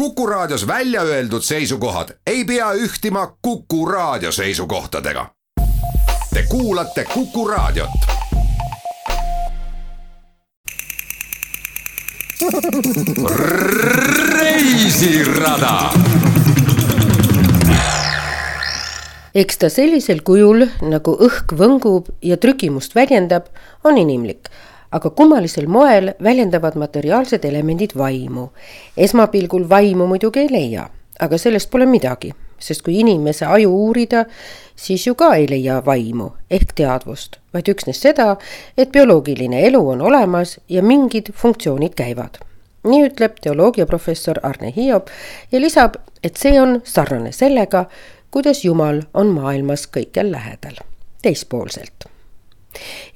Kuku Raadios välja öeldud seisukohad ei pea ühtima Kuku Raadio seisukohtadega. Te kuulate Kuku Raadiot. reisirada eks ta sellisel kujul, nagu õhk võngub ja trükimust väljendab, on inimlik aga kummalisel moel väljendavad materiaalsed elemendid vaimu. esmapilgul vaimu muidugi ei leia, aga sellest pole midagi, sest kui inimese aju uurida, siis ju ka ei leia vaimu ehk teadvust, vaid üksnes seda, et bioloogiline elu on olemas ja mingid funktsioonid käivad. nii ütleb teoloogiaprofessor Arne Hiob ja lisab, et see on sarnane sellega, kuidas Jumal on maailmas kõikjal lähedal, teispoolselt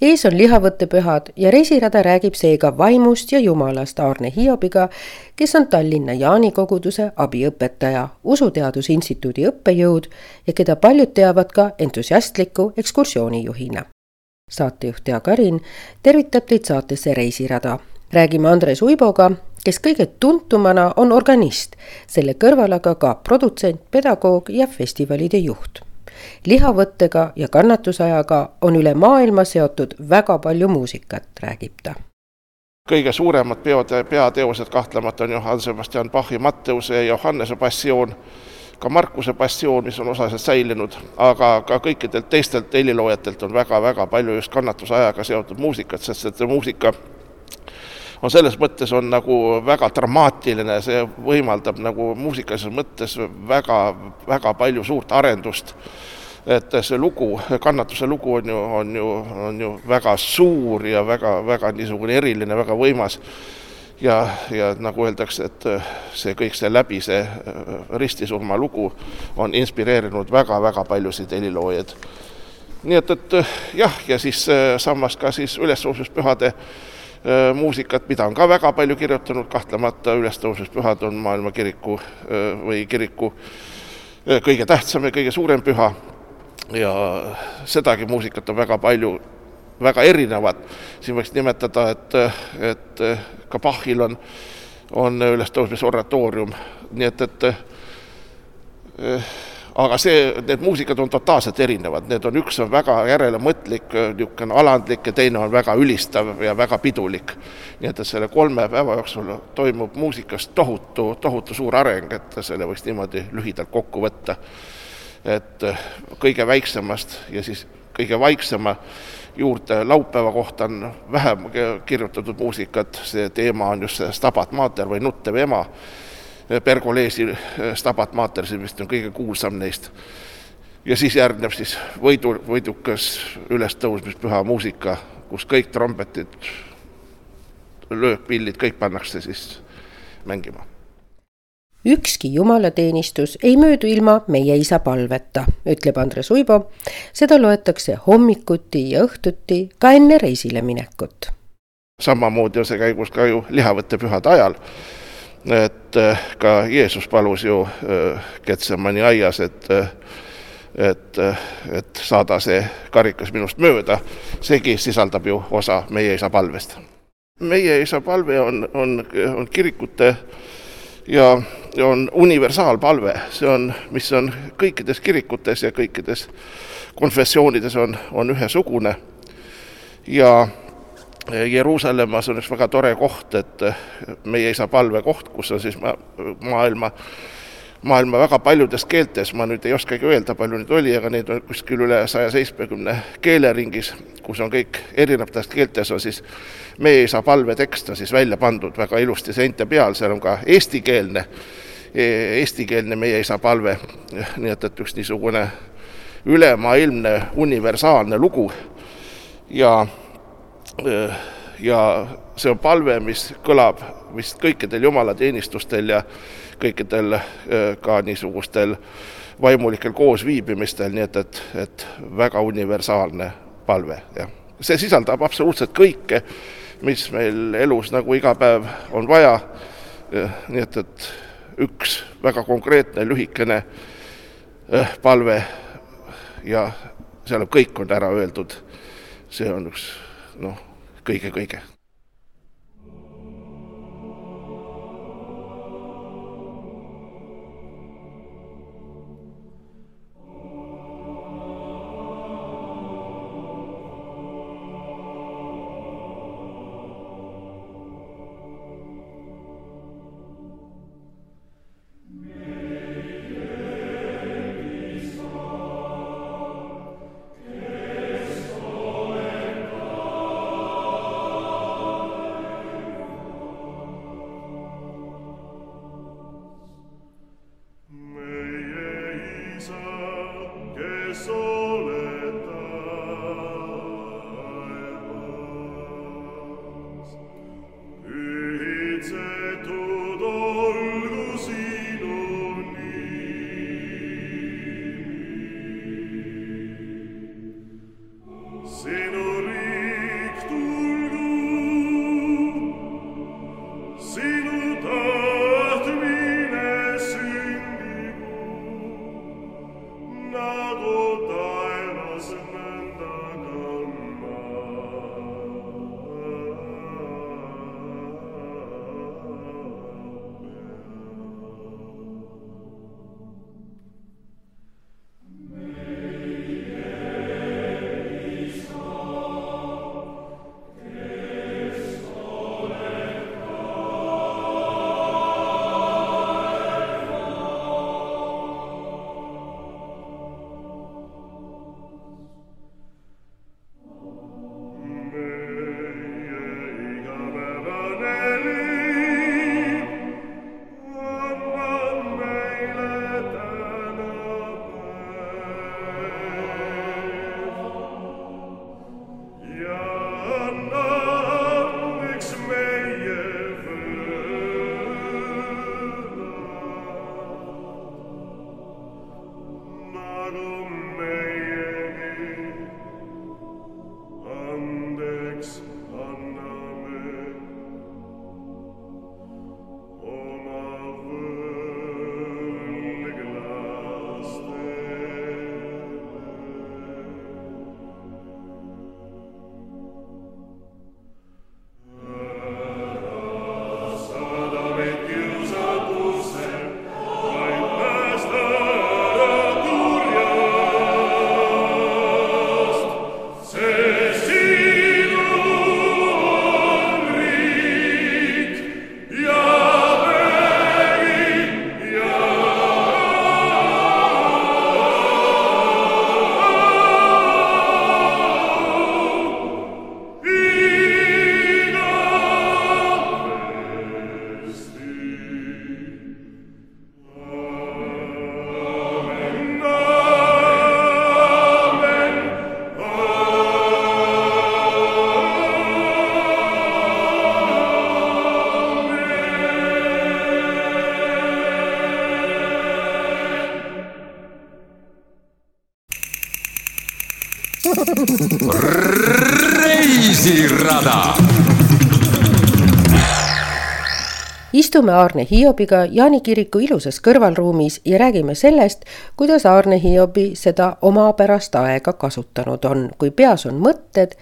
ees on lihavõttepühad ja reisirada räägib seega vaimust ja jumalast Aarne Hiobiga, kes on Tallinna Jaani koguduse abiõpetaja, Usuteaduse Instituudi õppejõud ja keda paljud teavad ka entusiastliku ekskursioonijuhina. saatejuht Jaak Arin tervitab teid saatesse Reisirada. räägime Andres Uiboga, kes kõige tuntumana on organist, selle kõrval aga ka produtsent, pedagoog ja festivalide juht lihavõttega ja kannatusajaga on üle maailma seotud väga palju muusikat, räägib ta. Kõige suuremad peod, peateosed kahtlemata on Johann Sebastian Bachi Matteuse ja Johannese passioon, ka Markuse passioon, mis on osaliselt säilinud, aga ka kõikidelt teistelt heliloojatelt on väga-väga palju just kannatusajaga seotud muusikat, sest et muusika on selles mõttes on nagu väga dramaatiline, see võimaldab nagu muusikalises mõttes väga, väga palju suurt arendust et see lugu, kannatuse lugu on ju, on ju, on ju väga suur ja väga, väga niisugune eriline, väga võimas. ja, ja nagu öeldakse, et see kõik see läbi, see äh, ristisurma lugu on inspireerinud väga-väga paljusid heliloojaid. nii et, et jah, ja siis äh, samas ka siis ülestõusmispühade äh, muusikat, mida on ka väga palju kirjutanud, kahtlemata ülestõusmispühad on maailma kiriku või kiriku kõige tähtsam ja kõige suurem püha ja sedagi muusikat on väga palju, väga erinevat, siin võiks nimetada, et, et ka Bachil on, on ülestõusmisoratoorium, nii et, et aga see, need muusikad on totaalselt erinevad, need on, üks on väga järelemõtlik, niisugune alandlik ja teine on väga ülistav ja väga pidulik. nii et, et selle kolme päeva jooksul toimub muusikas tohutu, tohutu suur areng, et selle võiks niimoodi lühidalt kokku võtta et eh, kõige väiksemast ja siis kõige vaiksema juurde laupäeva kohta on vähem kirjutatud muusikat, see teema on just see Stabat Mater või Nuttev ema, Pergolesi eh, Stabat Mater, see vist on kõige kuulsam neist. ja siis järgneb siis võidu, võidukas ülestõusmispüha muusika, kus kõik trombetid, löökpillid, kõik pannakse siis mängima ükski jumalateenistus ei möödu ilma meie isa palveta, ütleb Andres Uibo. seda loetakse hommikuti ja õhtuti ka enne reisile minekut. samamoodi on see käigus ka ju lihavõttepühade ajal. et äh, ka Jeesus palus ju Ketsemani äh, aias, et äh, et, et saada see karikas minust mööda, seegi sisaldab ju osa meie isa palvest. meie isa palve on, on, on kirikute ja on universaalpalve, see on, mis on kõikides kirikutes ja kõikides konfessioonides on, on ühesugune. ja Jeruusalemmas on üks väga tore koht, et meie isa palvekoht, kus on siis ma, maailma maailma väga paljudes keeltes, ma nüüd ei oskagi öelda, palju neid oli, aga neid on kuskil üle saja seitsmekümne keele ringis, kus on kõik erinevates keeltes on siis meie isa palvetekst on siis välja pandud väga ilusti seinte peal, seal on ka eestikeelne, eestikeelne meie isa palve, nii et, et üks niisugune ülemaailmne universaalne lugu. Ja ja see on palve, mis kõlab vist kõikidel jumalateenistustel ja kõikidel äh, ka niisugustel vaimulikel koosviibimistel, nii et, et, et väga universaalne palve, jah. see sisaldab absoluutselt kõike, mis meil elus nagu iga päev on vaja, nii et, et üks väga konkreetne lühikene äh, palve ja seal on kõik on ära öeldud, see on üks noh, kõige-kõige reisirada istume Aarne Hiobiga Jaani kiriku ilusas kõrvalruumis ja räägime sellest, kuidas Aarne Hiobi seda omapärast aega kasutanud on, kui peas on mõtted,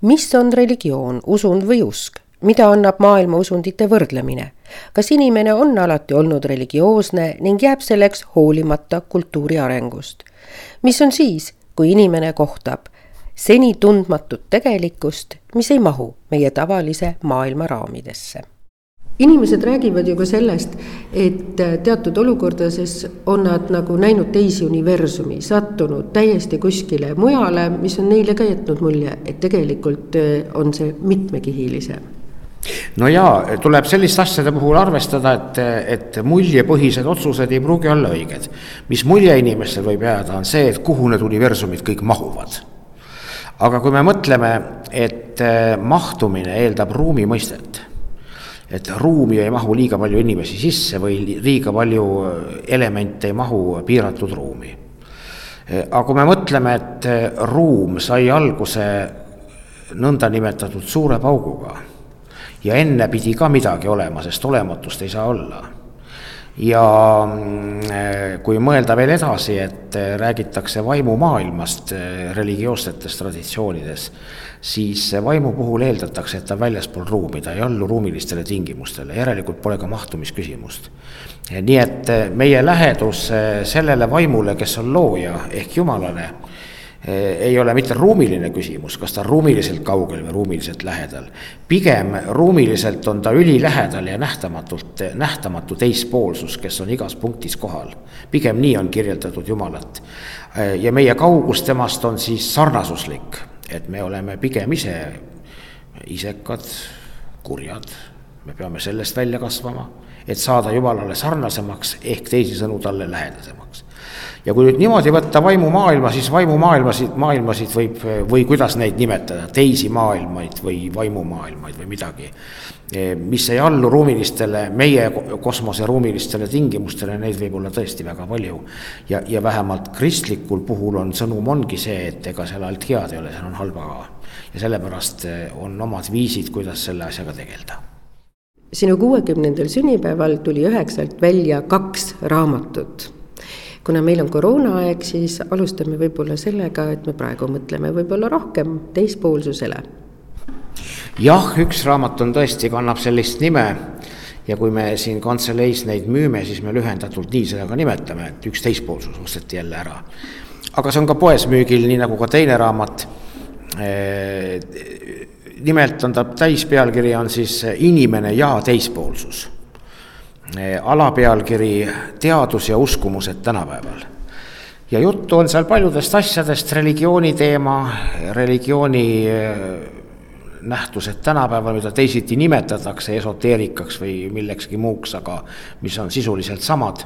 mis on religioon, usund või usk, mida annab maailma usundite võrdlemine. kas inimene on alati olnud religioosne ning jääb selleks hoolimata kultuuri arengust? mis on siis, kui inimene kohtab seni tundmatut tegelikkust, mis ei mahu meie tavalise maailma raamidesse inimesed räägivad ju ka sellest, et teatud olukordades on nad nagu näinud teisi universumi, sattunud täiesti kuskile mujale, mis on neile ka jätnud mulje, et tegelikult äh, on see mitmekihilisem no jaa, tuleb selliste asjade puhul arvestada, et, et muljepõhised otsused ei pruugi olla õiged. mis mulje inimestel võib jääda, on see, et kuhu need universumid kõik mahuvad. Aga kui me mõtleme, et äh, mahtumine eeldab ruumi mõistet et ruumi ei mahu liiga palju inimesi sisse või liiga palju elemente ei mahu piiratud ruumi. aga kui me mõtleme, et ruum sai alguse nõndanimetatud suure pauguga ja enne pidi ka midagi olema, sest olematust ei saa olla ja mm, kui mõelda veel edasi, et räägitakse vaimumaailmast religioossetes traditsioonides, siis vaimu puhul eeldatakse, et ta on väljaspool ruumi, ta ei allu ruumilistele tingimustele, järelikult pole ka mahtumisküsimust. nii et meie lähedus sellele vaimule, kes on looja ehk jumalale, ei ole mitte ruumiline küsimus, kas ta on ruumiliselt kaugel või ruumiliselt lähedal. pigem ruumiliselt on ta ülilähedal ja nähtamatult, nähtamatu teispoolsus, kes on igas punktis kohal. pigem nii on kirjeldatud Jumalat. ja meie kaugus temast on siis sarnasuslik et me oleme pigem ise isekad, kurjad, me peame sellest välja kasvama, et saada Jumalale sarnasemaks ehk teisisõnu talle lähedasemaks. Ja kui nüüd niimoodi võtta vaimumaailma, siis vaimumaailmasid, maailmasid võib, või kuidas neid nimetada, teisi maailmaid või vaimumaailmaid või midagi, mis ei allu ruumilistele, meie kosmose ruumilistele tingimustele, neid võib olla tõesti väga palju. ja, ja vähemalt kristlikul puhul on sõnum ongi see, et ega seal alt head ei ole, seal on halba ka. ja sellepärast eh, on omad viisid, kuidas selle asjaga tegeleda. sinu kuuekümnendal sünnipäeval tuli üheksalt välja kaks raamatut kuna meil on koroonaaeg, siis alustame võib-olla sellega, et me praegu mõtleme võib-olla rohkem teispoolsusele jah, üks raamat on tõesti, kannab sellist nime ja kui me siin kantseleis neid müüme, siis me lühendatult nii seda ka nimetame, et üks teispoolsus osteti jälle ära. aga see on ka poes müügil, nii nagu ka teine raamat. nimelt on ta täispealkiri on siis Inimene ja teispoolsus. Alapealkiri Teadus ja uskumused tänapäeval ja juttu on seal paljudest asjadest, religiooni teema, religiooni nähtused tänapäeval, mida teisiti nimetatakse esoteerikaks või millekski muuks, aga mis on sisuliselt samad.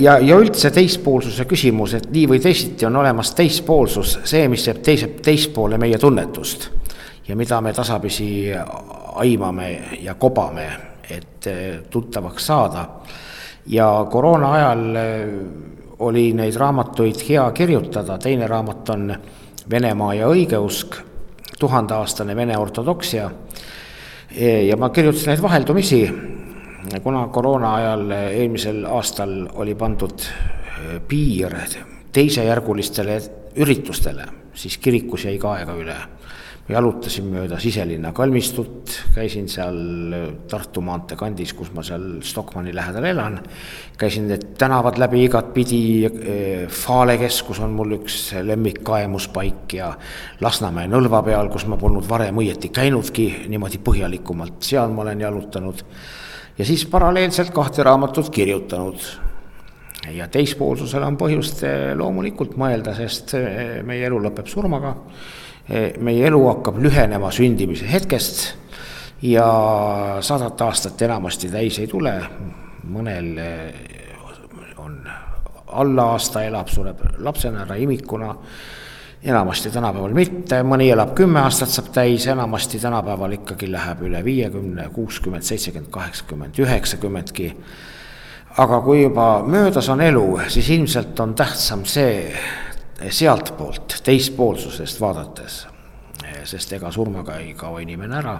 ja, ja üldse teispoolsuse küsimus, et nii või teisiti on olemas teispoolsus, see, mis jääb teise, teispoole meie tunnetust ja mida me tasapisi aimame ja kobame, et tuttavaks saada. ja koroona ajal oli neid raamatuid hea kirjutada, teine raamat on Venemaa ja õigeusk tuhandeaastane Vene ortodoksia. ja ma kirjutasin neid vaheldumisi, kuna koroona ajal eelmisel aastal oli pandud eh, piir teisejärgulistele üritustele, siis kirikus jäi ka aega üle jalutasin mööda siselinna kalmistut, käisin seal Tartu maantee kandis, kus ma seal Stockmanni lähedal elan. käisin need tänavad läbi igatpidi, Fale keskus on mul üks lemmik kaemuspaik ja Lasnamäe nõlva peal, kus ma polnud varem õieti käinudki niimoodi põhjalikumalt, seal ma olen jalutanud. ja siis paralleelselt kahte raamatut kirjutanud ja teispoolsusel on põhjust loomulikult mõelda, sest meie elu lõpeb surmaga Eh, meie elu hakkab lühenema sündimise hetkest ja sadat aastat enamasti täis ei tule, mõnel eh, on alla aasta elab, sureb lapsena ära, imikuna, enamasti tänapäeval mitte, mõni elab kümme aastat, saab täis, enamasti tänapäeval ikkagi läheb üle viiekümne, kuuskümmend, seitsekümmend, kaheksakümmend, üheksakümmendki. aga kui juba möödas on elu, siis ilmselt on tähtsam see, sealtpoolt, teispoolsusest vaadates, sest ega surmaga ei kao inimene ära,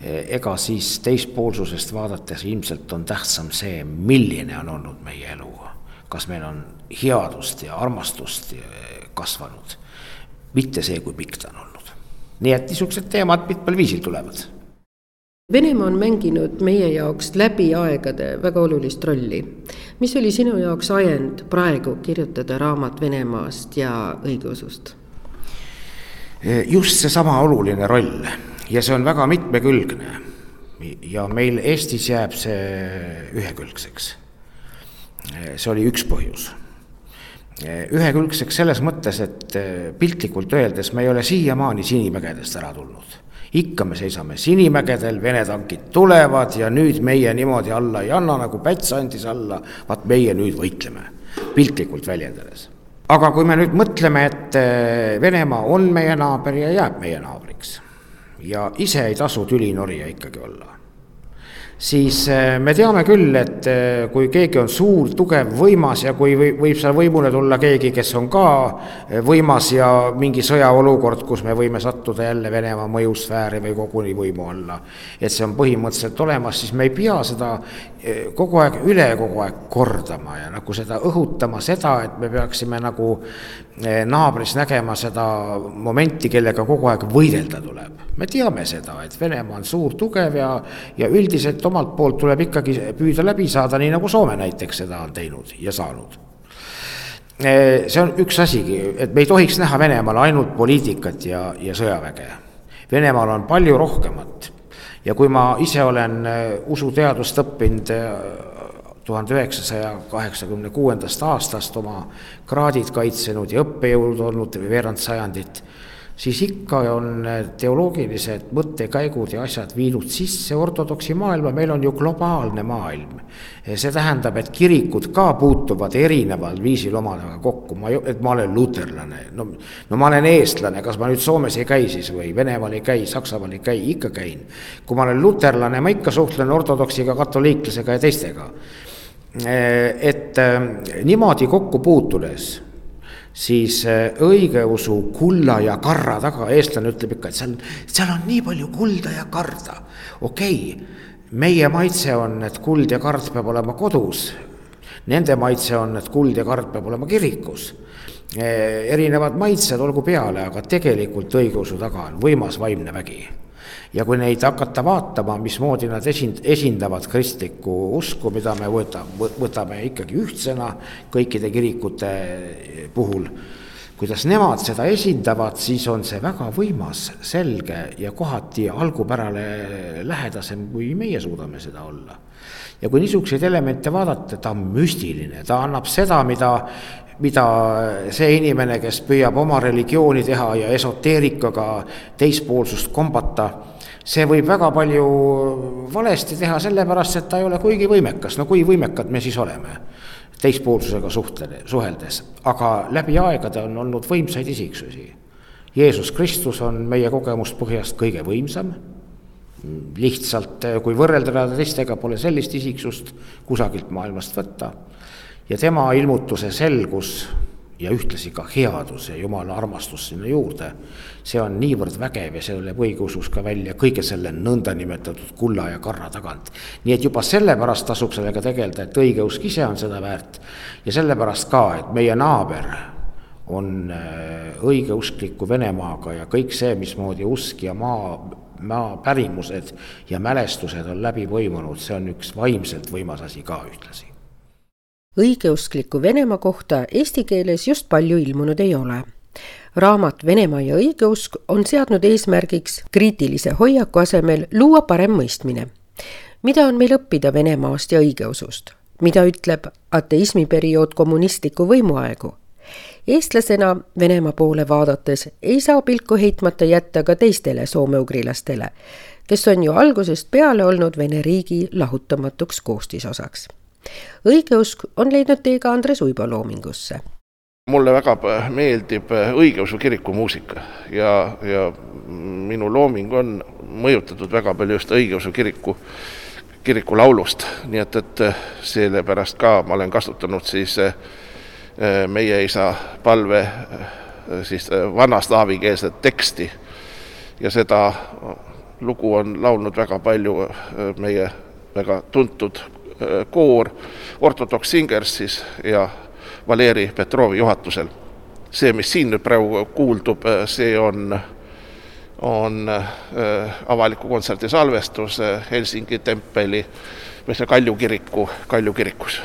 ega siis teispoolsusest vaadates ilmselt on tähtsam see, milline on olnud meie elu. kas meil on headust ja armastust kasvanud, mitte see, kui pikk ta on olnud. nii et niisugused teemad mitmel viisil tulevad Venemaa on mänginud meie jaoks läbi aegade väga olulist rolli. mis oli sinu jaoks ajend praegu kirjutada raamat Venemaast ja õigeusust? just seesama oluline roll ja see on väga mitmekülgne. ja meil Eestis jääb see ühekülgseks. see oli üks põhjus. ühekülgseks selles mõttes, et piltlikult öeldes me ei ole siiamaani Sinimägedest ära tulnud ikka me seisame Sinimägedel, Vene tankid tulevad ja nüüd meie niimoodi alla ei anna, nagu Päts andis alla, vaat meie nüüd võitleme, piltlikult väljendades. aga kui me nüüd mõtleme, et eh, Venemaa on meie naaber ja jääb meie naabriks ja ise ei tasu tülinorija ikkagi olla siis eh, me teame küll, et eh, kui keegi on suur, tugev, võimas ja kui võib seal võimule tulla keegi, kes on ka eh, võimas ja mingi sõjaolukord, kus me võime sattuda jälle Venemaa mõjusfääri või koguni võimu alla, et see on põhimõtteliselt olemas, siis me ei pea seda kogu aeg üle kogu aeg kordama ja nagu seda õhutama seda, et me peaksime nagu naabris nägema seda momenti, kellega kogu aeg võidelda tuleb. me teame seda, et Venemaa on suur, tugev ja, ja üldiselt omalt poolt tuleb ikkagi püüda läbi saada, nii nagu Soome näiteks seda on teinud ja saanud. see on üks asigi, et me ei tohiks näha Venemaal ainult poliitikat ja, ja sõjaväge. Venemaal on palju rohkemat ja kui ma ise olen usuteadust õppinud tuhande üheksasaja kaheksakümne kuuendast aastast oma kraadid kaitsenud ja õppejõud olnud veerand sajandit siis ikka on teoloogilised mõttekäigud ja asjad viidud sisse ortodoksi maailma, meil on ju globaalne maailm. see tähendab, et kirikud ka puutuvad erineval viisil omadega kokku, ma, et ma olen luterlane, no, no ma olen eestlane, kas ma nüüd Soomes ei käi siis või Venemaal ei käi, Saksamaal ei käi, ikka käin. kui ma olen luterlane, ma ikka suhtlen ortodoksiga, katoliiklasega ja teistega. Et äh, niimoodi kokku puutudes siis äh, õigeusu kulla ja karra taga, eestlane ütleb ikka, et seal, seal on nii palju kulda ja karda. okei okay,, meie maitse on, et kuld ja kard peab olema kodus. Nende maitse on, et kuld ja kard peab olema kirikus. Erinevad maitsed olgu peale, aga tegelikult õigeusu taga on võimas vaimne vägi ja kui neid hakata vaatama, mismoodi nad esind-, esindavad kristlikku usku, mida me võtame, võtame ikkagi ühtsena kõikide kirikute puhul, kuidas nemad seda esindavad, siis on see väga võimas, selge ja kohati algupärale lähedasem, kui meie suudame seda olla. ja kui niisuguseid elemente vaadata, ta on müstiline, ta annab seda, mida mida see inimene, kes püüab oma religiooni teha ja esoteerikaga teispoolsust kombata see võib väga palju valesti teha, sellepärast et ta ei ole kuigi võimekas, no kui võimekad me siis oleme teispoolsusega suhtle, suheldes, aga läbi aegade on olnud võimsaid isiksusi. Jeesus Kristus on meie kogemust põhjast kõige võimsam, lihtsalt kui võrrelda teda teistega, pole sellist isiksust kusagilt maailmast võtta ja tema ilmutuse selgus ja ühtlasi ka headus ja jumala armastus sinna juurde. see on niivõrd vägev ja see tuleb õigeusus ka välja kõige selle nõndanimetatud kulla ja karra tagant. nii et juba sellepärast tasub sellega tegeleda, et õigeusk ise on seda väärt ja sellepärast ka, et meie naaber on äh, õigeuskliku Venemaaga ja kõik see, mismoodi usk ja maa, maa pärimused ja mälestused on läbi põimunud, see on üks vaimselt võimas asi ka ühtlasi õigeuskliku Venemaa kohta eesti keeles just palju ilmunud ei ole. raamat Venemaa ja õigeusk on seadnud eesmärgiks kriitilise hoiaku asemel luua parem mõistmine. mida on meil õppida Venemaast ja õigeusust? mida ütleb ateismiperiood kommunistliku võimuaegu? eestlasena Venemaa poole vaadates ei saa pilku heitmata jätta ka teistele soomeugrilastele, kes on ju algusest peale olnud Vene riigi lahutamatuks koostisosaks õigeusk on leidnud tee ka Andres Uibo loomingusse. mulle väga meeldib õigeusu kiriku muusika ja, ja minu looming on mõjutatud väga palju just õigeusu kiriku, kiriku laulust, nii et, et sellepärast ka ma olen kasutanud siis meie isa palve siis vana slaavikeelset teksti ja seda lugu on laulnud väga palju meie väga tuntud koor Orthodox Singers siis ja Valeri Petrovi juhatusel. see, mis siin nüüd praegu kuuldub, see on, on avaliku kontserdi salvestus Helsingi tempeli või see Kalju kiriku, Kalju kirikus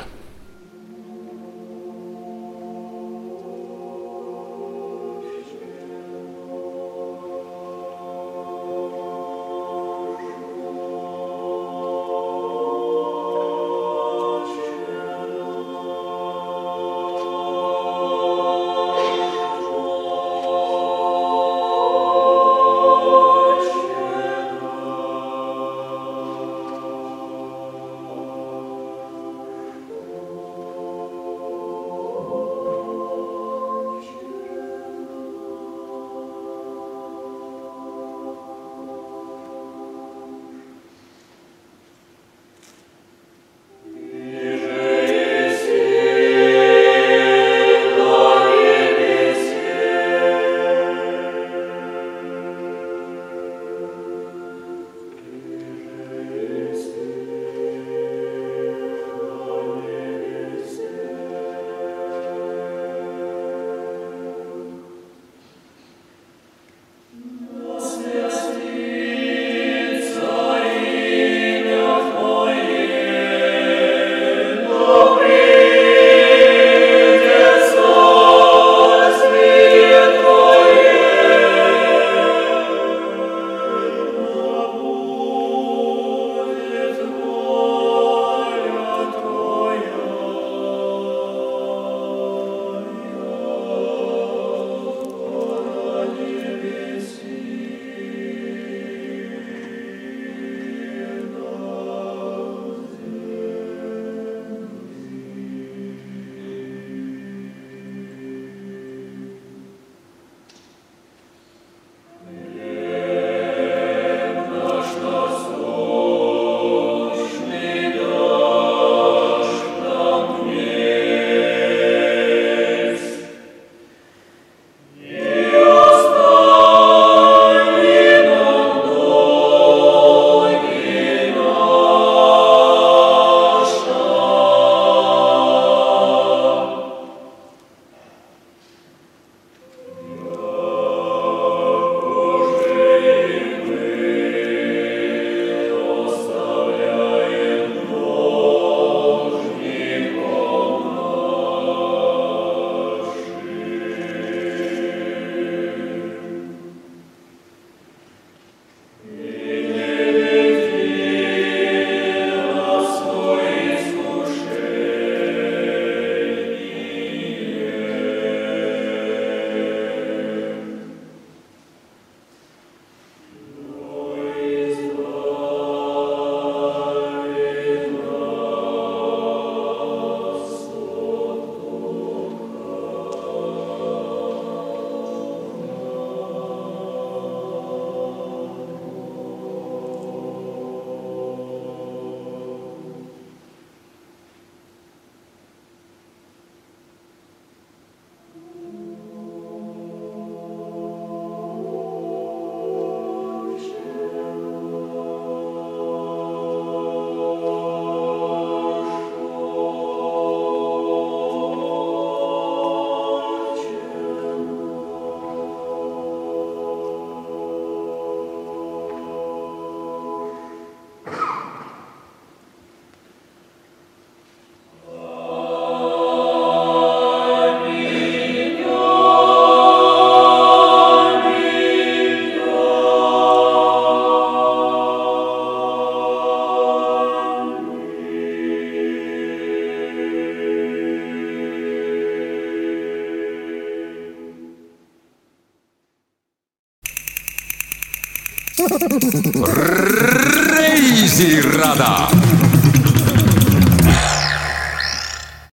reisirada.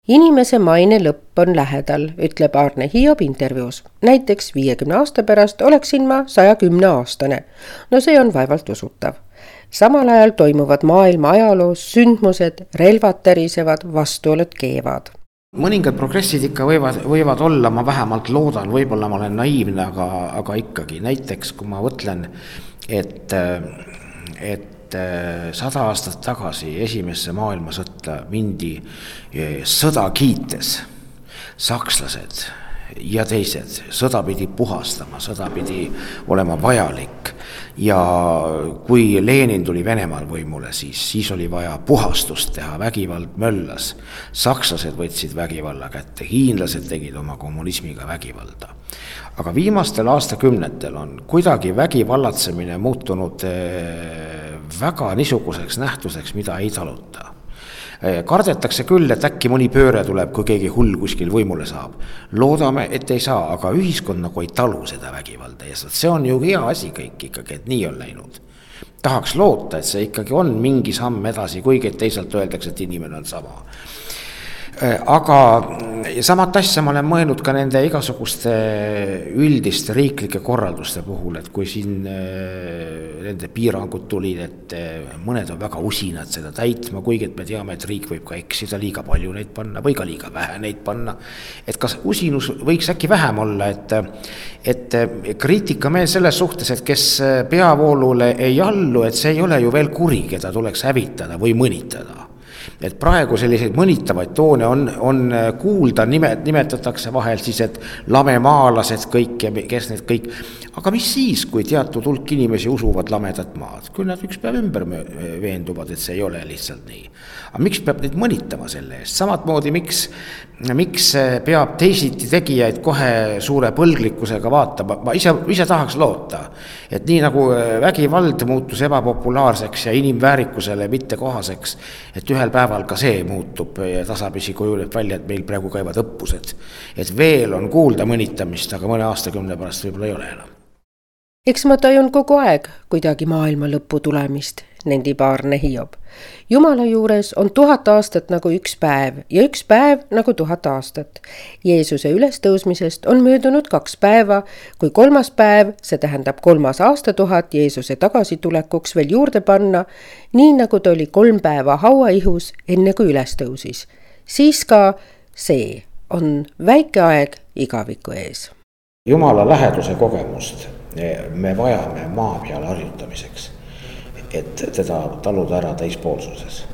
inimese maine lõpp on lähedal, ütleb Aarne Hiob intervjuus. näiteks viiekümne aasta pärast oleksin ma saja kümne aastane. no see on vaevalt usutav. samal ajal toimuvad maailma ajaloos sündmused, relvad tärisevad, vastuolud keevad mõningad progressid ikka võivad, võivad olla, ma vähemalt loodan, võib-olla ma olen naiivne, aga, aga ikkagi näiteks kui ma mõtlen, et, et sada aastat tagasi esimesse maailmasõtta mindi sõda kiites, sakslased ja teised, sõda pidi puhastama, sõda pidi olema vajalik. Ja kui Lenin tuli Venemaal võimule, siis, siis oli vaja puhastust teha, vägivald möllas. sakslased võtsid vägivalla kätte, hiinlased tegid oma kommunismiga vägivalda. aga viimastel aastakümnetel on kuidagi vägivallatsemine muutunud eh, väga niisuguseks nähtuseks, mida ei taluta kardetakse küll, et äkki mõni pööre tuleb, kui keegi hull kuskil võimule saab. loodame, et ei saa, aga ühiskond nagu ei talu seda vägivalda ja see on ju hea asi kõik ikkagi, et nii on läinud. tahaks loota, et see ikkagi on mingi samm edasi, kuigi teisalt öeldakse, et inimene on sama Äh, aga samat asja ma olen mõelnud ka nende igasuguste üldiste riiklike korralduste puhul, et kui siin äh, nende piirangud tulid, et äh, mõned on väga usinad seda täitma, kuigi et me teame, et riik võib ka eksida, liiga palju neid panna või ka liiga vähe neid panna. et kas usinus võiks äkki vähem olla, et, et kriitikameel selles suhtes, et kes peavoolule ei allu, et see ei ole ju veel kuri, keda tuleks hävitada või mõnitada et praegu selliseid mõnitavaid toone on, on kuulda, nimet-, nimetatakse vahel siis, et lamemaalased kõik ja kes need kõik. Aga mis siis, kui teatud hulk inimesi usuvad lamedat maad, küll nad üks päev ümber veenduvad, et see ei ole lihtsalt nii. aga miks peab neid mõnitama selle eest, samamoodi miks, miks peab teisiti tegijaid kohe suure põlglikkusega vaatama, ma ise, ise tahaks loota. et nii nagu vägivald muutus ebapopulaarseks ja inimväärikusele mittekohaseks, et ühel päeval ka see muutub ja tasapisi kujuneb välja, et meil praegu käivad õppused. et veel on kuulda mõnitamist, aga mõne aastakümne pärast võib-olla ei ole enam. Eks ma tajun kogu aeg kuidagi maailma lõpu tulemist, nendib Aarne Hiob. jumala juures on tuhat aastat nagu üks päev ja üks päev nagu tuhat aastat. Jeesuse ülestõusmisest on möödunud kaks päeva, kui kolmas päev, see tähendab kolmas aastatuhat Jeesuse tagasitulekuks veel juurde panna, nii nagu ta oli kolm päeva hauaihus, enne kui üles tõusis. siis ka see on väike aeg igaviku ees. jumala läheduse kogemust me vajame maa peal harjutamiseks et teda taluda ära teispoolsuses.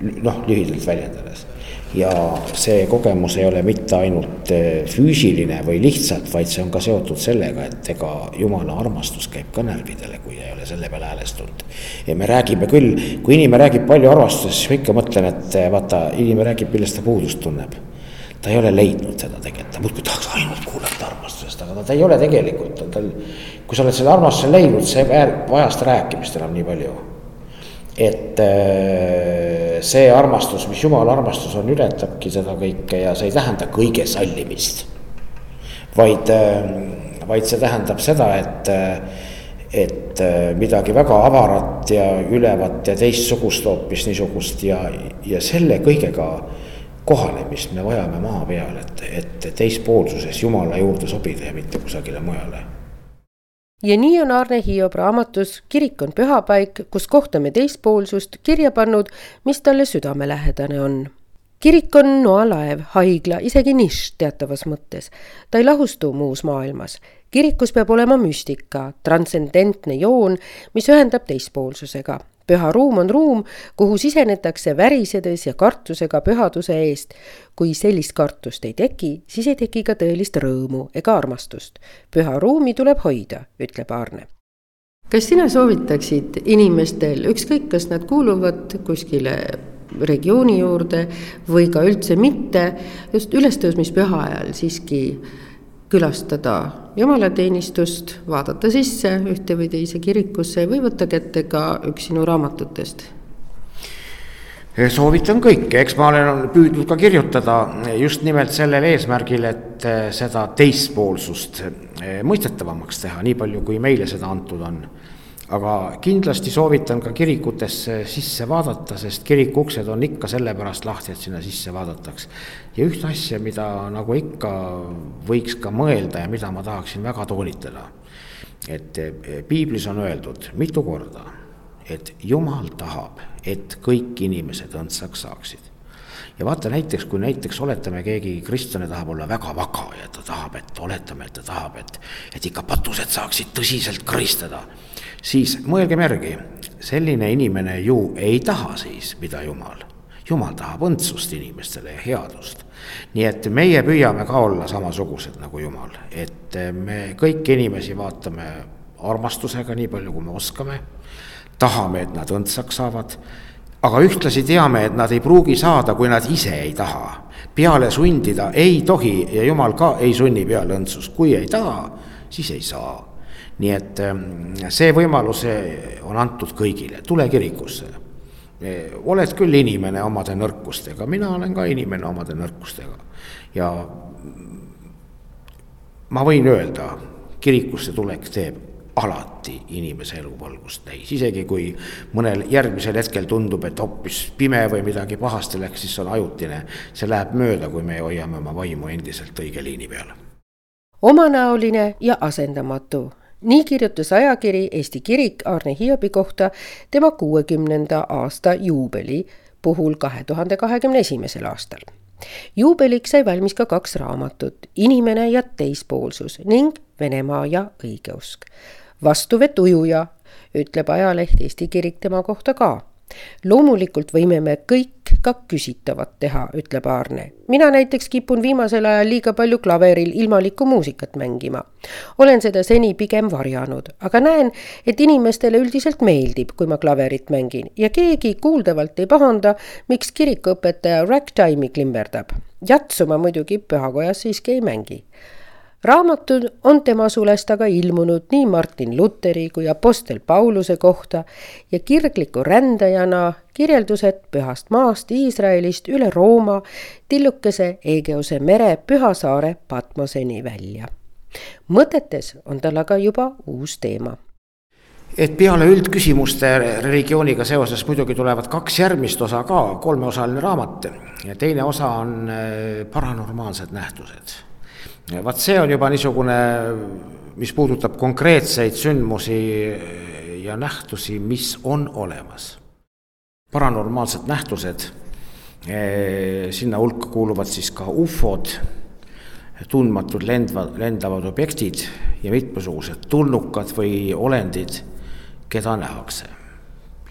noh, lühidalt väljendades. ja see kogemus ei ole mitte ainult eh, füüsiline või lihtsalt, vaid see on ka seotud sellega, et ega jumala armastus käib ka närvidele, kui ei ole selle peale häälestunud. ja me räägime küll, kui inimene räägib palju armastusest, siis ma ikka mõtlen, et eh, vaata, inimene räägib, millest ta puudust tunneb ta ei ole leidnud seda tegelikult, ta muudkui tahaks ainult kuulata armastusest, aga ta ei ole tegelikult, tal kui sa oled selle armastuse leidnud, see vajas rääkimist enam nii palju. et äh, see armastus, mis jumala armastus on, ületabki seda kõike ja see ei tähenda kõige sallimist. vaid, äh, vaid see tähendab seda, et, äh, et midagi väga avarat ja ülevat ja teistsugust hoopis niisugust ja, ja selle kõigega kohanemist me vajame maa peal, et, et teispoolsuses Jumala juurde sobida ja mitte kusagile mujale ja nii on Arne Hiob raamatus Kirik on pühapaik, kus kohtame teispoolsust kirja pannud, mis talle südamelähedane on. kirik on noalaev, haigla, isegi nišš teatavas mõttes. ta ei lahustu muus maailmas. kirikus peab olema müstika, transcendentne joon, mis ühendab teispoolsusega püha ruum on ruum, kuhu sisenetakse värisedes ja kartusega pühaduse eest. kui sellist kartust ei teki, siis ei teki ka tõelist rõõmu ega armastust. püha ruumi tuleb hoida, ütleb Aarne kas sina soovitaksid inimestel, ükskõik, kas nad kuuluvad kuskile regiooni juurde või ka üldse mitte, just ülestõusmispüha ajal siiski külastada jumalateenistust, vaadata sisse ühte või teise kirikusse või võtta kätte ka üks sinu raamatutest? soovitan kõike, eks ma olen püüdnud ka kirjutada just nimelt sellel eesmärgil, et seda teispoolsust mõistetavamaks teha, nii palju kui meile seda antud on aga kindlasti soovitan ka kirikutesse sisse vaadata, sest kiriku uksed on ikka sellepärast lahti, et sinna sisse vaadataks. ja ühte asja, mida nagu ikka võiks ka mõelda ja mida ma tahaksin väga toonitada. et eh, piiblis on öeldud mitu korda, et jumal tahab, et kõik inimesed õndsaks saaksid ja vaata näiteks, kui näiteks oletame, keegi kristlane tahab olla väga vaga ja ta tahab, et oletame, et ta tahab, et, et ikka patused saaksid tõsiselt kõristada, siis mõelgem järgi, selline inimene ju ei taha siis, mida Jumal. Jumal tahab õndsust inimestele ja headust. nii et meie püüame ka olla samasugused nagu Jumal, et me kõiki inimesi vaatame armastusega, nii palju kui me oskame, tahame, et nad õndsaks saavad aga ühtlasi teame, et nad ei pruugi saada, kui nad ise ei taha. peale sundida ei tohi ja jumal ka ei sunni peale õndsust, kui ei taha, siis ei saa. Nii et ähm, see võimalus on antud kõigile, tule kirikusse. oled küll inimene omade nõrkustega, mina olen ka inimene omade nõrkustega ja ma võin öelda, kirikusse tulek teeb alati inimese elu valgust täis, isegi kui mõnel järgmisel hetkel tundub, et hoopis pime või midagi pahasti läks, siis see on ajutine. see läheb mööda, kui me hoiame oma vaimu endiselt õige liini peal. omanäoline ja asendamatu nii kirjutas ajakiri Eesti Kirik Arne Hiobi kohta tema kuuekümnenda aasta juubeli puhul kahe tuhande kahekümne esimesel aastal. juubeliks sai valmis ka kaks raamatut, Inimene ja teispoolsus ning Venemaa ja õigeusk vastuvõtt ujuja, ütleb ajaleht Eesti Kirik tema kohta ka. Loomulikult võime me kõik ka küsitavat teha, ütleb Aarne. mina näiteks kipun viimasel ajal liiga palju klaveril ilmalikku muusikat mängima. olen seda seni pigem varjanud, aga näen, et inimestele üldiselt meeldib, kui ma klaverit mängin ja keegi kuuldavalt ei pahanda, miks kirikuõpetaja ragtime'i klimberdab. jatsu ma muidugi pühakojas siiski ei mängi raamatud on tema sulest aga ilmunud nii Martin Luteri kui Apostel Pauluse kohta ja kirgliku rändajana kirjeldused pühast maast Iisraelist üle Rooma, tillukese Egeuse mere Püha saare Patmoseni välja. mõtetes on tal aga juba uus teema. Et peale üldküsimuste religiooniga seoses muidugi tulevad kaks järgmist osa ka, kolmeosaline raamat. Ja teine osa on eh, paranormaalsed nähtused vaat see on juba niisugune, mis puudutab konkreetseid sündmusi ja nähtusi, mis on olemas. paranormaalsed nähtused, eh, sinna hulka kuuluvad siis ka ufod, tundmatud lendva, lendavad objektid ja mitmesugused tulnukad või olendid, keda nähakse.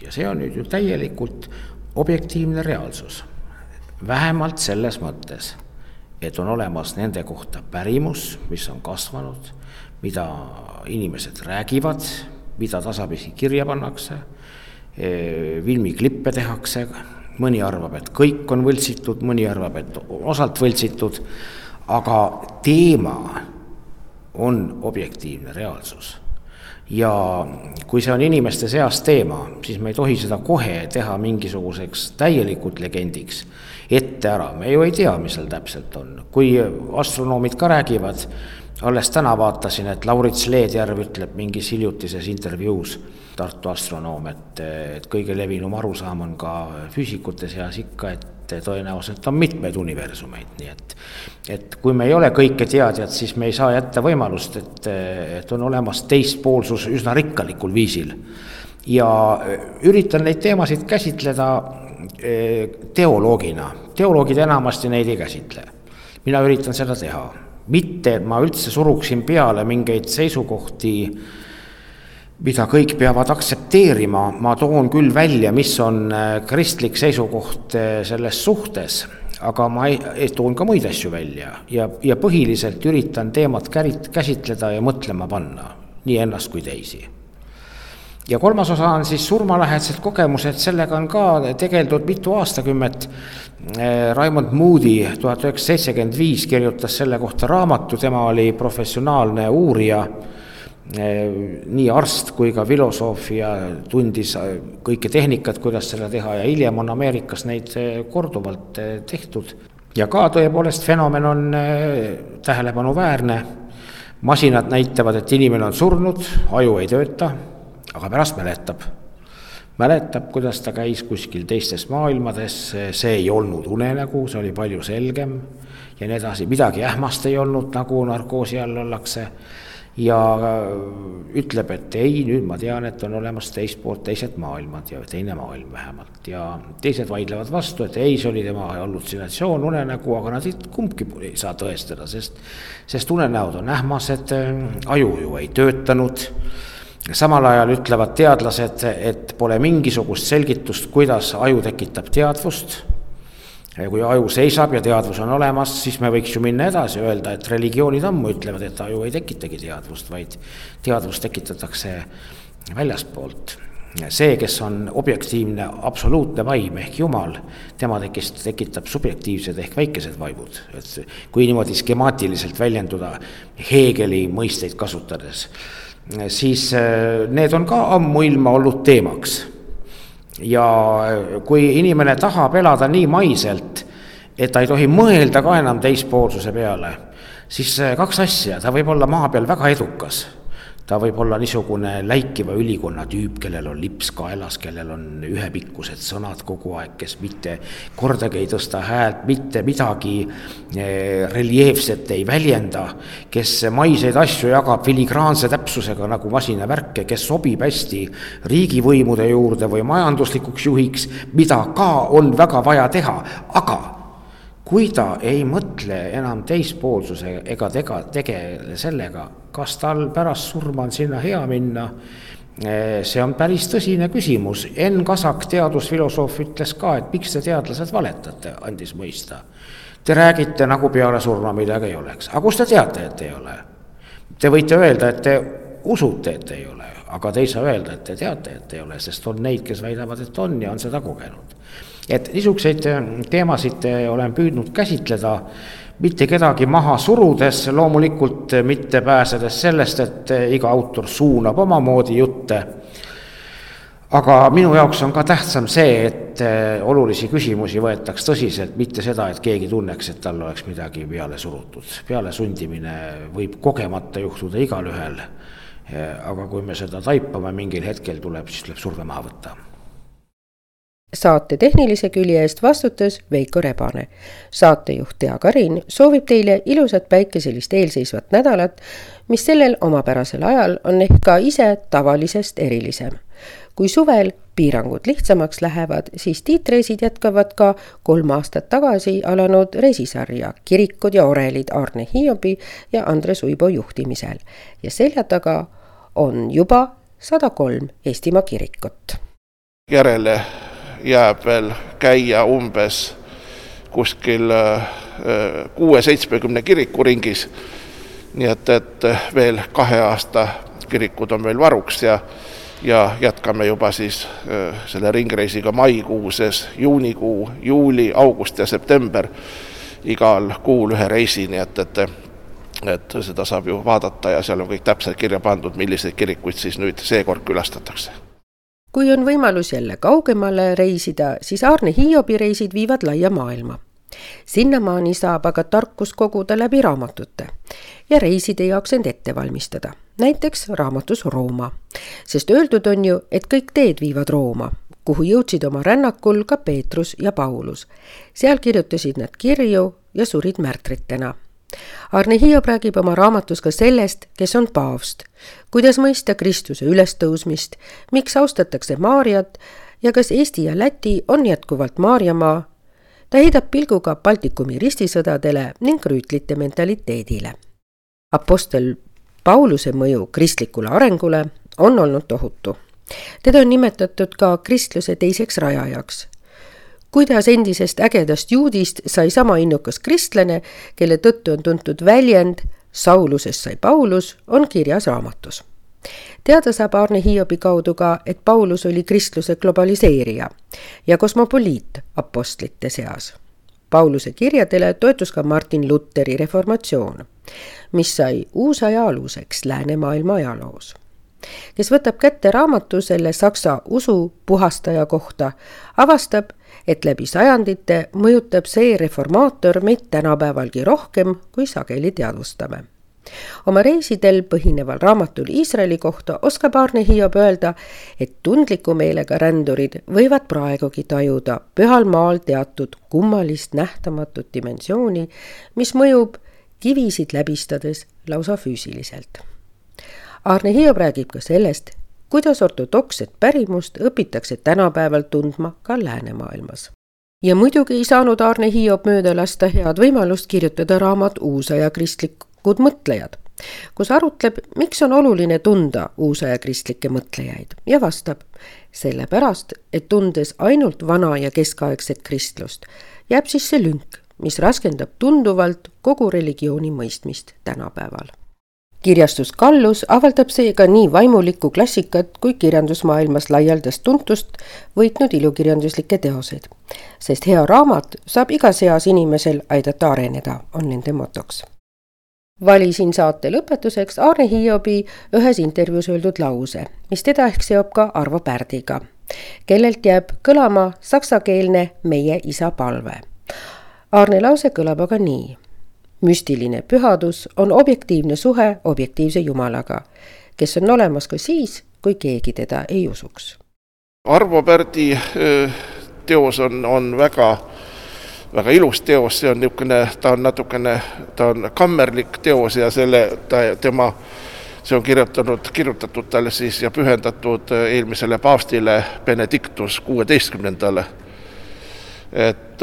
ja see on nüüd ju täielikult objektiivne reaalsus, vähemalt selles mõttes et on olemas nende kohta pärimus, mis on kasvanud, mida inimesed räägivad, mida tasapisi kirja pannakse, filmiklippe tehakse, mõni arvab, et kõik on võltsitud, mõni arvab, et osalt võltsitud, aga teema on objektiivne reaalsus. Ja kui see on inimeste seas teema, siis me ei tohi seda kohe teha mingisuguseks täielikult legendiks ette ära, me ju ei tea, mis seal täpselt on. kui astronoomid ka räägivad, alles täna vaatasin, et Laurits Leedjärv ütleb mingis hiljutises intervjuus, Tartu astronoom, et, et kõige levinum arusaam on ka füüsikute seas ikka, et tõenäoliselt on mitmeid universumeid, nii et et kui me ei ole kõike teadjad, siis me ei saa jätta võimalust, et, et on olemas teistpoolsus üsna rikkalikul viisil. ja üritan neid teemasid käsitleda teoloogina, teoloogid enamasti neid ei käsitle. mina üritan seda teha, mitte ma üldse suruksin peale mingeid seisukohti, mida kõik peavad aktsepteerima, ma toon küll välja, mis on eh, kristlik seisukoht eh, selles suhtes, aga ma ei, ei, toon ka muid asju välja. Ja, ja põhiliselt üritan teemat kärit-, käsitleda ja mõtlema panna, nii ennast kui teisi ja kolmas osa on siis surmalähedased kogemused, sellega on ka tegeldud mitu aastakümmet. Eh, Raimond Moody tuhat üheksasada seitsekümmend viis kirjutas selle kohta raamatu, tema oli professionaalne uurija, eh, nii arst kui ka filosoof ja tundis kõike tehnikat, kuidas seda teha ja hiljem on Ameerikas neid eh, korduvalt tehtud. ja ka tõepoolest fenomen on tähelepanuväärne, masinad näitavad, et inimene on surnud, aju ei tööta aga pärast mäletab, mäletab, kuidas ta käis kuskil teistes maailmades, see ei olnud unenägu, see oli palju selgem. Ja nii edasi, midagi ähmast ei olnud, nagu narkoosi all ollakse. ja äh, ütleb, et ei, nüüd ma tean, et on olemas teist poolt teised maailmad ja teine maailm vähemalt. Ja teised vaidlevad vastu, et ei, see oli tema hallutsinatsioon, unenägu, aga nad ei, kumbki ei saa tõestada, sest, sest unenäod on ähmased, aju ju ei töötanud samal ajal ütlevad teadlased, et pole mingisugust selgitust, kuidas aju tekitab teadvust kui aju seisab ja teadvus on olemas, siis me võiks ju minna edasi, öelda, et religioonid ammu ütlevad, et aju ei tekitagi teadvust, vaid teadvus tekitatakse väljastpoolt. see, kes on objektiivne absoluutne vaim ehk Jumal, tema tekist, tekitab subjektiivsed ehk väikesed vaimud, et kui niimoodi skemaatiliselt väljenduda Heegeli mõisteid kasutades, siis eh, need on ka ammuilma olnud teemaks. Ja kui inimene tahab elada nii maiselt, et ta ei tohi mõelda ka enam teispoolsuse peale, siis kaks asja, ta võib olla maa peal väga edukas ta võib olla niisugune läikiva ülikonna tüüp, kellel on lips kaelas, kellel on ühepikkused sõnad kogu aeg, kes mitte kordagi ei tõsta häält, mitte midagi eh, reljeefset ei väljenda, kes maiseid asju jagab filigraanse täpsusega nagu masinavärke, kes sobib hästi riigivõimude juurde või majanduslikuks juhiks, mida ka on väga vaja teha, aga kui ta ei mõtle enam teispoolsuse ega tega, tegele sellega, kas tal pärast surma on sinna hea minna, eh, see on päris tõsine küsimus. Enn Kasak, teadusfilosoof, ütles ka, et miks te teadlased valetate, andis mõista. Te räägite, nagu peale surma midagi ei oleks, aga kust te teate, et ei ole? Te võite öelda, et te usute, et ei ole, aga te ei saa öelda, et te teate, et ei ole, sest on neid, kes väidavad, et on ja on seda kogenud et niisuguseid teemasid olen püüdnud käsitleda, mitte kedagi maha surudes, loomulikult mitte pääsedes sellest, et iga autor suunab omamoodi jutte, aga minu jaoks on ka tähtsam see, et olulisi küsimusi võetaks tõsiselt, mitte seda, et keegi tunneks, et tal oleks midagi peale surutud. pealesundimine võib kogemata juhtuda igalühel, aga kui me seda taipame mingil hetkel tuleb, siis tuleb surve maha võtta saate tehnilise külje eest vastutas Veiko Rebane. saatejuht Tea Karin soovib teile ilusat päikeselist eelseisvat nädalat, mis sellel omapärasel ajal on ehk ka ise tavalisest erilisem. kui suvel piirangud lihtsamaks lähevad, siis Tiit Reisid jätkavad ka kolm aastat tagasi alanud reisisarja Kirikud ja orelid Arne Hiobi ja Andres Uibo juhtimisel ja selja taga on juba sada kolm Eestimaa kirikut. järele jääb veel käia umbes kuskil äh, kuue-seitsmekümne kiriku ringis. nii et, et veel kahe aasta kirikud on meil varuks ja, ja jätkame juba siis äh, selle ringreisiga maikuuses, juunikuu, juuli, august ja september igal kuul ühe reisi, nii et, et et seda saab ju vaadata ja seal on kõik täpselt kirja pandud, milliseid kirikuid siis nüüd seekord külastatakse kui on võimalus jälle kaugemale reisida, siis Aarne Hiobi reisid viivad laia maailma. sinnamaani saab aga tarkust koguda läbi raamatute ja reiside jaoks end ette valmistada, näiteks raamatus Rooma. sest öeldud on ju, et kõik teed viivad Rooma, kuhu jõudsid oma rännakul ka Peetrus ja Paulus. seal kirjutasid nad kirju ja surid märtritena Arne Hiob räägib oma raamatus ka sellest, kes on paavst, kuidas mõista Kristuse ülestõusmist, miks austatakse Maarjat ja kas Eesti ja Läti on jätkuvalt Maarjamaa. ta heidab pilguga Baltikumi ristisõdadele ning rüütlite mentaliteedile. Apostel Pauluse mõju kristlikule arengule on olnud tohutu. teda on nimetatud ka kristluse teiseks rajajaks kuidas endisest ägedast juudist sai sama innukas kristlane, kelle tõttu on tuntud väljend Saulusest sai Paulus, on kirjas raamatus. teada saab Arne Hiobi kaudu ka, et Paulus oli kristluse globaliseerija ja kosmopoliit apostlite seas. Pauluse kirjadele toetus ka Martin Luteri reformatsioon, mis sai uusaja aluseks läänemaailma ajaloos kes võtab kätte raamatu selle saksa usu puhastaja kohta, avastab, et läbi sajandite mõjutab see reformaator meid tänapäevalgi rohkem, kui sageli teadvustame. oma reisidel põhineval raamatul Iisraeli kohta oskab Arne Hiob öelda, et tundliku meelega rändurid võivad praegugi tajuda pühal maal teatud kummalist nähtamatut dimensiooni, mis mõjub kivisid läbistades lausa füüsiliselt Arne Hiob räägib ka sellest, kuidas ortodokset pärimust õpitakse tänapäeval tundma ka läänemaailmas. ja muidugi ei saanud Arne Hiob mööda lasta head võimalust kirjutada raamat Uusaja kristlikud mõtlejad, kus arutleb, miks on oluline tunda uusaja kristlikke mõtlejaid ja vastab sellepärast, et tundes ainult vana ja keskaegset kristlust, jääb sisse lünk, mis raskendab tunduvalt kogu religiooni mõistmist tänapäeval kirjastus Kallus avaldab seega nii vaimulikku klassikat kui kirjandusmaailmas laialdast tuntust võitnud ilukirjanduslikke teoseid. sest hea raamat saab igas eas inimesel aidata areneda, on nende motoks. valisin saate lõpetuseks Aarne Hiobi ühes intervjuus öeldud lause, mis teda ehk seob ka Arvo Pärdiga, kellelt jääb kõlama saksakeelne Meie isa palve. Aarne lause kõlab aga nii müstiline pühadus on objektiivne suhe objektiivse Jumalaga, kes on olemas ka siis, kui keegi teda ei usuks. Arvo Pärdi teos on, on väga, väga ilus teos, see on niisugune, ta on natukene, ta on kammerlik teos ja selle, ta, tema, see on kirjutanud, kirjutatud talle siis ja pühendatud eelmisele paavstile Benedictus kuueteistkümnendale. et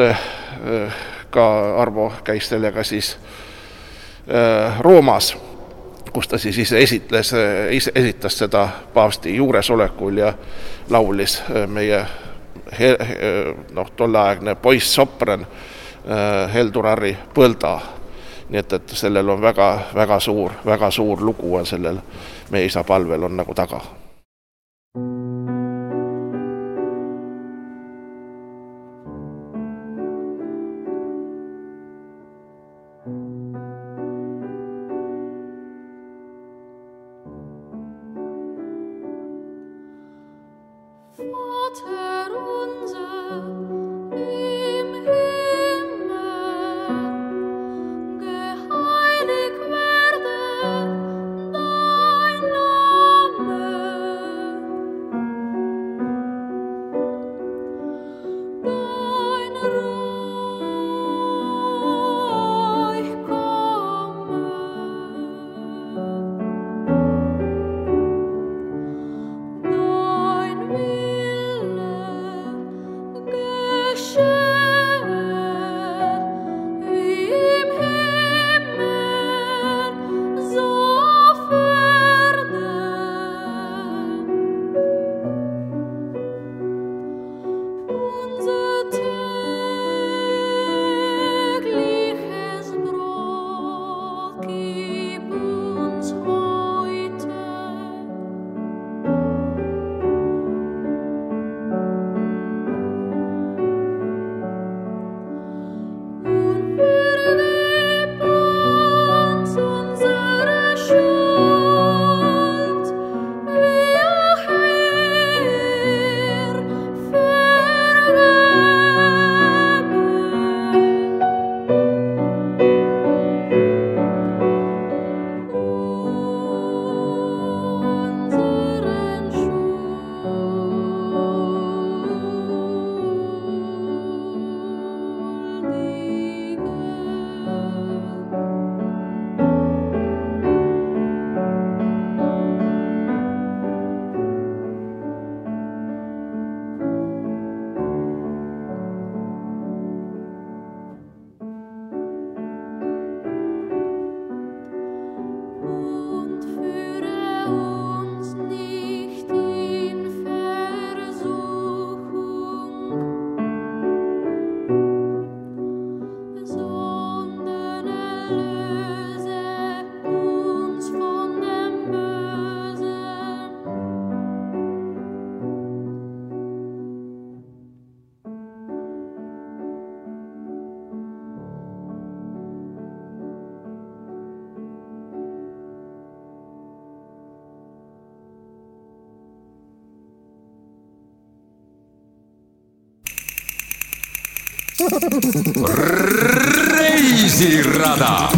ka Arvo käis sellega siis äh, Roomas, kus ta siis ise esitles, ise esitas seda paavsti juuresolekul ja laulis äh, meie noh, tolleaegne poissopran äh, Heldurari Põlda. nii et, et sellel on väga, väga suur, väga suur lugu on sellel meie isa palvel on nagu taga reisirada